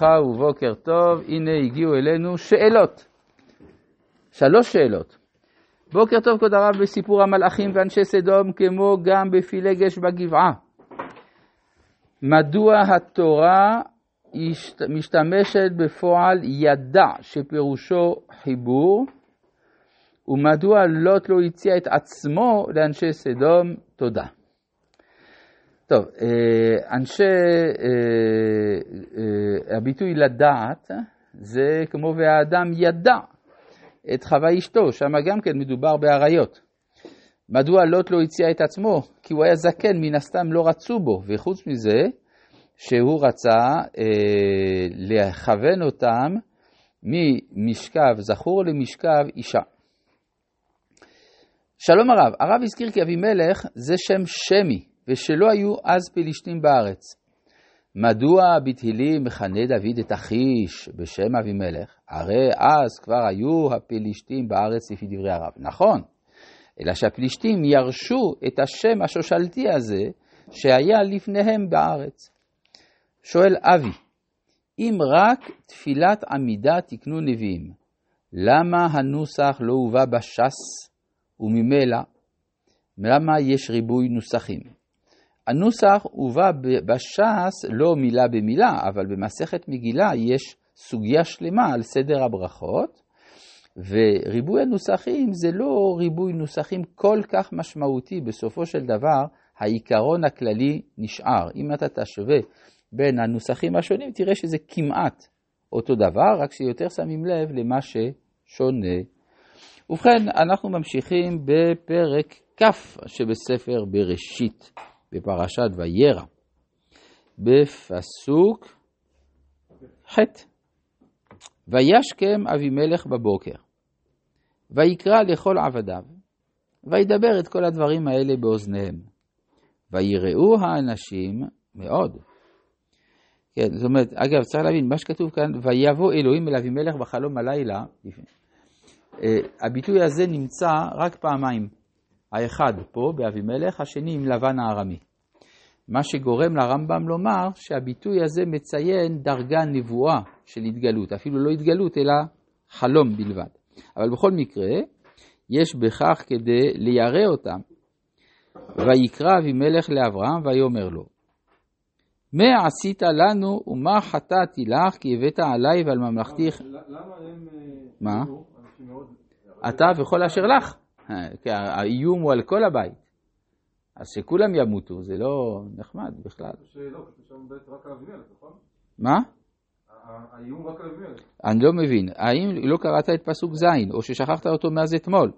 ברכה ובוקר טוב, הנה הגיעו אלינו שאלות. שלוש שאלות. בוקר טוב כבוד הרב בסיפור המלאכים ואנשי סדום כמו גם בפילגש בגבעה. מדוע התורה משתמשת בפועל ידע שפירושו חיבור ומדוע לוט לא הציע את עצמו לאנשי סדום? תודה. טוב, אה, אנשי, אה, אה, הביטוי לדעת זה כמו והאדם ידע את חווה אשתו, שם גם כן מדובר באריות. מדוע לוט לא הציע את עצמו? כי הוא היה זקן, מן הסתם לא רצו בו, וחוץ מזה, שהוא רצה אה, לכוון אותם ממשכב זכור למשכב אישה. שלום הרב, הרב הזכיר כי אבימלך זה שם שמי, ושלא היו אז פלישתים בארץ. מדוע בתהילים מכנה דוד את אחיש בשם אבימלך? הרי אז כבר היו הפלישתים בארץ לפי דברי הרב. נכון, אלא שהפלישתים ירשו את השם השושלתי הזה שהיה לפניהם בארץ. שואל אבי, אם רק תפילת עמידה תקנו נביאים, למה הנוסח לא הובא בש"ס וממילא, למה יש ריבוי נוסחים? הנוסח הובא בש"ס לא מילה במילה, אבל במסכת מגילה יש סוגיה שלמה על סדר הברכות, וריבוי הנוסחים זה לא ריבוי נוסחים כל כך משמעותי, בסופו של דבר העיקרון הכללי נשאר. אם אתה תשווה בין הנוסחים השונים, תראה שזה כמעט אותו דבר, רק שיותר שמים לב למה ששונה. ובכן, אנחנו ממשיכים בפרק כ' שבספר בראשית. בפרשת וירא, בפסוק ח' וישכם אבימלך בבוקר, ויקרא לכל עבדיו, וידבר את כל הדברים האלה באוזניהם, ויראו האנשים מאוד. כן, זאת אומרת, אגב, צריך להבין, מה שכתוב כאן, ויבוא אלוהים אל אבימלך בחלום הלילה, אה, הביטוי הזה נמצא רק פעמיים. האחד פה באבימלך, השני עם לבן הארמי. מה שגורם לרמב"ם לומר שהביטוי הזה מציין דרגה נבואה של התגלות, אפילו לא התגלות אלא חלום בלבד. אבל בכל מקרה, יש בכך כדי לירא אותם. ויקרא אבימלך לאברהם ויאמר לו, מה עשית לנו ומה חטאתי לך כי הבאת עליי ועל ממלכתיך? למה הם... אה, מה? אתה וכל אשר לך. כי האיום הוא על כל הבית. אז שכולם ימותו, זה לא נחמד בכלל. נכון? מה? האיום רק על אבימלך. אני לא מבין, האם לא קראת את פסוק ז', או ששכחת אותו מאז אתמול?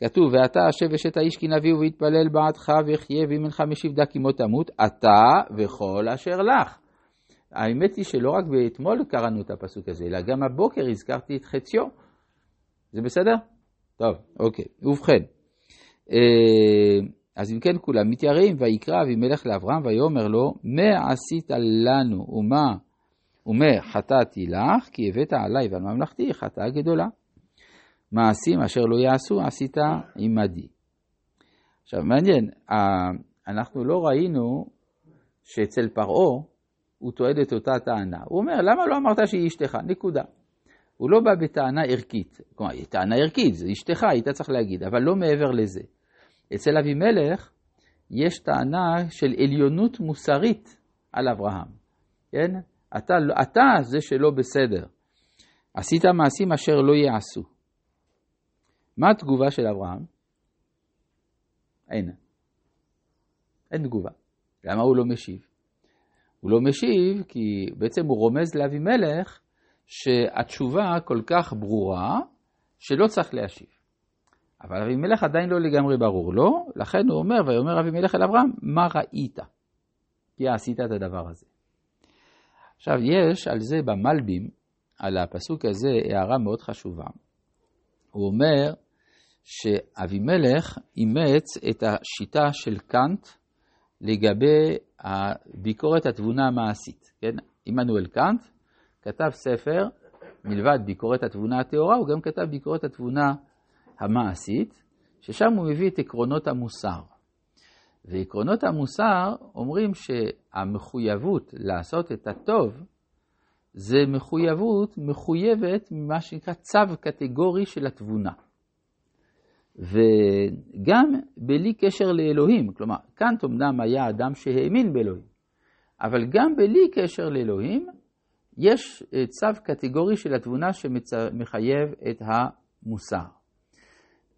כתוב, ואתה השב אשת האיש כי נביא ויתפלל בעדך ויחיה ואם אינך משיב דק עמו תמות, אתה וכל אשר לך. האמת היא שלא רק באתמול קראנו את הפסוק הזה, אלא גם הבוקר הזכרתי את חציו. זה בסדר? טוב, אוקיי. ובכן, אה, אז אם כן כולם מתייראים, ויקרא אבימלך לאברהם ויאמר לו, מה עשית לנו ומה ומה חטאתי לך, כי הבאת עלי ועל ממלכתי חטאה גדולה. מעשים אשר לא יעשו עשית עמדי. עכשיו מעניין, אנחנו לא ראינו שאצל פרעה הוא טועד את אותה טענה. הוא אומר, למה לא אמרת שהיא אשתך? נקודה. הוא לא בא בטענה ערכית. כלומר, טענה ערכית, זה אשתך, היית צריך להגיד, אבל לא מעבר לזה. אצל אבימלך יש טענה של עליונות מוסרית על אברהם. כן? אתה, אתה זה שלא בסדר. עשית מעשים אשר לא יעשו. מה התגובה של אברהם? אין. אין תגובה. למה הוא לא משיב? הוא לא משיב כי בעצם הוא רומז לאבימלך שהתשובה כל כך ברורה, שלא צריך להשיב. אבל אבימלך עדיין לא לגמרי ברור לו, לא? לכן הוא אומר, ויאמר אבימלך אל אברהם, מה ראית? כי עשית את הדבר הזה. עכשיו, יש על זה במלבים, על הפסוק הזה, הערה מאוד חשובה. הוא אומר שאבימלך אימץ את השיטה של קאנט לגבי ביקורת התבונה המעשית. כן? עמנואל קאנט כתב ספר, מלבד ביקורת התבונה הטהורה, הוא גם כתב ביקורת התבונה המעשית, ששם הוא מביא את עקרונות המוסר. ועקרונות המוסר אומרים שהמחויבות לעשות את הטוב זה מחויבות מחויבת ממה שנקרא צו קטגורי של התבונה. וגם בלי קשר לאלוהים, כלומר, קאנט אמנם היה אדם שהאמין באלוהים, אבל גם בלי קשר לאלוהים, יש אה, צו קטגורי של התבונה שמחייב את המוסר.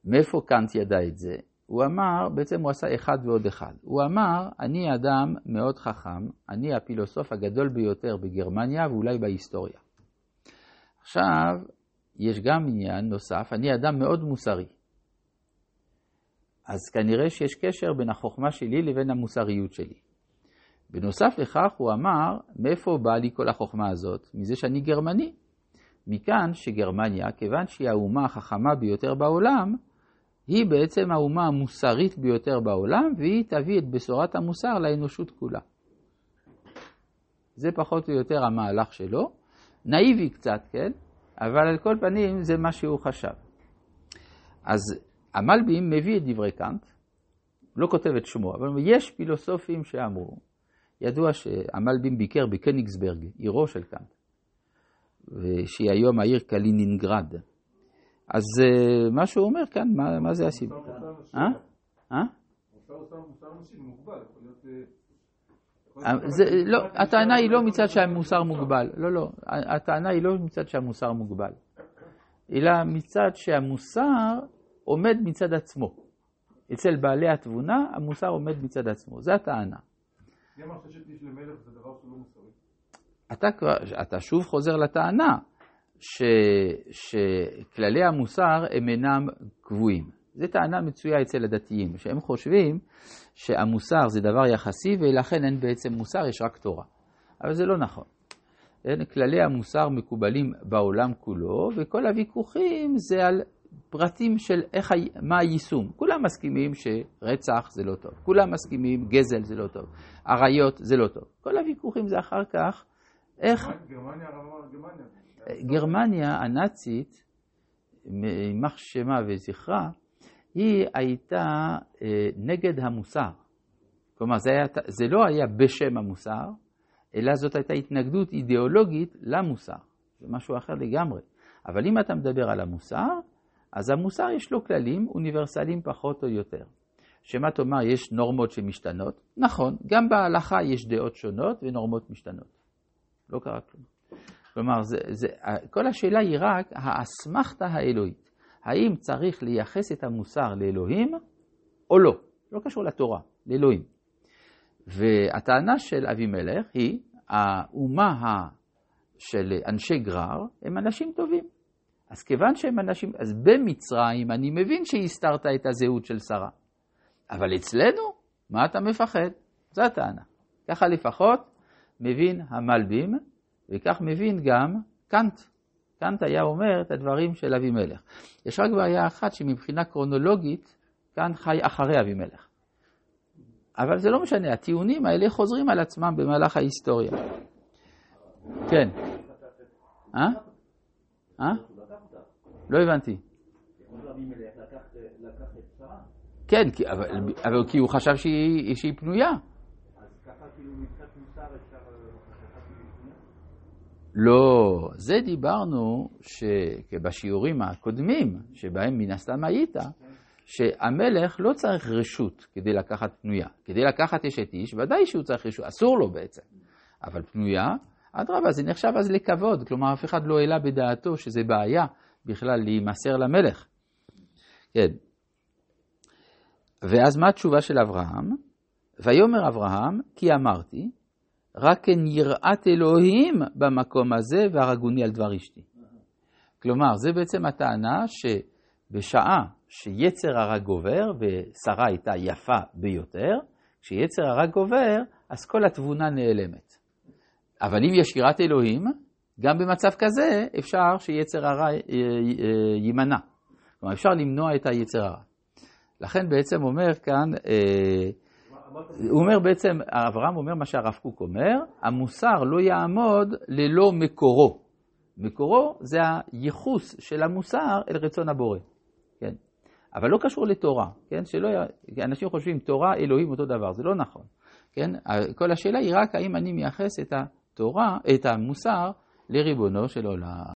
מאיפה קאנט ידע את זה? הוא אמר, בעצם הוא עשה אחד ועוד אחד. הוא אמר, אני אדם מאוד חכם, אני הפילוסוף הגדול ביותר בגרמניה ואולי בהיסטוריה. עכשיו, יש גם עניין נוסף, אני אדם מאוד מוסרי. אז כנראה שיש קשר בין החוכמה שלי לבין המוסריות שלי. בנוסף לכך הוא אמר, מאיפה באה לי כל החוכמה הזאת? מזה שאני גרמני. מכאן שגרמניה, כיוון שהיא האומה החכמה ביותר בעולם, היא בעצם האומה המוסרית ביותר בעולם, והיא תביא את בשורת המוסר לאנושות כולה. זה פחות או יותר המהלך שלו. נאיבי קצת, כן? אבל על כל פנים זה מה שהוא חשב. אז המלבים מביא את דברי קאנט, לא כותב את שמו, אבל יש פילוסופים שאמרו, ידוע שהמלבים ביקר בקניגסברג, עירו של קאנט, שהיא היום העיר קלינינגרד. אז אה, מה שהוא אומר כאן, מה, מה זה הסיבה? אה? אה? זה, לא, הטענה היא לא מצד שהמוסר מוגבל, לא, לא, הטענה היא לא מצד שהמוסר מוגבל, אלא מצד שהמוסר עומד מצד עצמו. אצל בעלי התבונה, המוסר עומד מצד עצמו, זו הטענה. מוסרי? אתה, אתה שוב חוזר לטענה. ש, שכללי המוסר הם אינם קבועים. זו טענה מצויה אצל הדתיים, שהם חושבים שהמוסר זה דבר יחסי ולכן אין בעצם מוסר, יש רק תורה. אבל זה לא נכון. אין, כללי המוסר מקובלים בעולם כולו, וכל הוויכוחים זה על פרטים של איך, מה היישום. כולם מסכימים שרצח זה לא טוב, כולם מסכימים גזל זה לא טוב, עריות זה לא טוב. כל הוויכוחים זה אחר כך איך... גרמניה, גרמניה. גרמניה הנאצית, יימח שמה וזכרה, היא הייתה אה, נגד המוסר. כלומר, זה, היה, זה לא היה בשם המוסר, אלא זאת הייתה התנגדות אידיאולוגית למוסר. זה משהו אחר לגמרי. אבל אם אתה מדבר על המוסר, אז המוסר יש לו כללים אוניברסליים פחות או יותר. שמה תאמר, יש נורמות שמשתנות? נכון, גם בהלכה יש דעות שונות ונורמות משתנות. לא קרה כלום. כלומר, זה, זה, כל השאלה היא רק האסמכתה האלוהית. האם צריך לייחס את המוסר לאלוהים או לא? לא קשור לתורה, לאלוהים. והטענה של אבימלך היא, האומה של אנשי גרר הם אנשים טובים. אז כיוון שהם אנשים, אז במצרים אני מבין שהסתרת את הזהות של שרה. אבל אצלנו, מה אתה מפחד? זו הטענה. ככה לפחות מבין המלבים וכך מבין גם קאנט. קאנט היה אומר את הדברים של אבימלך. יש רק בעיה אחת שמבחינה קרונולוגית, קאנט חי אחרי אבימלך. אבל זה לא משנה, הטיעונים האלה חוזרים על עצמם במהלך ההיסטוריה. כן. אה? אה? לא הבנתי. כן, אבל, כי הוא חשב שהיא, פנויה. לא, זה דיברנו שבשיעורים הקודמים, שבהם מן הסתם היית, שהמלך לא צריך רשות כדי לקחת פנויה. כדי לקחת אשת איש, ודאי שהוא צריך רשות, אסור לו בעצם. אבל פנויה, אדרבה, זה נחשב אז לכבוד. כלומר, אף אחד לא העלה בדעתו שזה בעיה בכלל להימסר למלך. כן. ואז מה התשובה של אברהם? ויאמר אברהם, כי אמרתי, רק כן יראת אלוהים במקום הזה והרגוני על דבר אשתי. כלומר, זה בעצם הטענה שבשעה שיצר הרע גובר, ושרה הייתה יפה ביותר, כשיצר הרע גובר, אז כל התבונה נעלמת. אבל אם יש יראת אלוהים, גם במצב כזה אפשר שיצר הרע יימנע. כלומר, אפשר למנוע את היצר הרע. לכן בעצם אומר כאן, אה, הוא אומר בעצם, אברהם אומר מה שהרב קוק אומר, המוסר לא יעמוד ללא מקורו. מקורו זה הייחוס של המוסר אל רצון הבורא, כן? אבל לא קשור לתורה, כן? שלא, אנשים חושבים תורה, אלוהים אותו דבר, זה לא נכון, כן? כל השאלה היא רק האם אני מייחס את התורה, את המוסר, les ribonos et l'ola.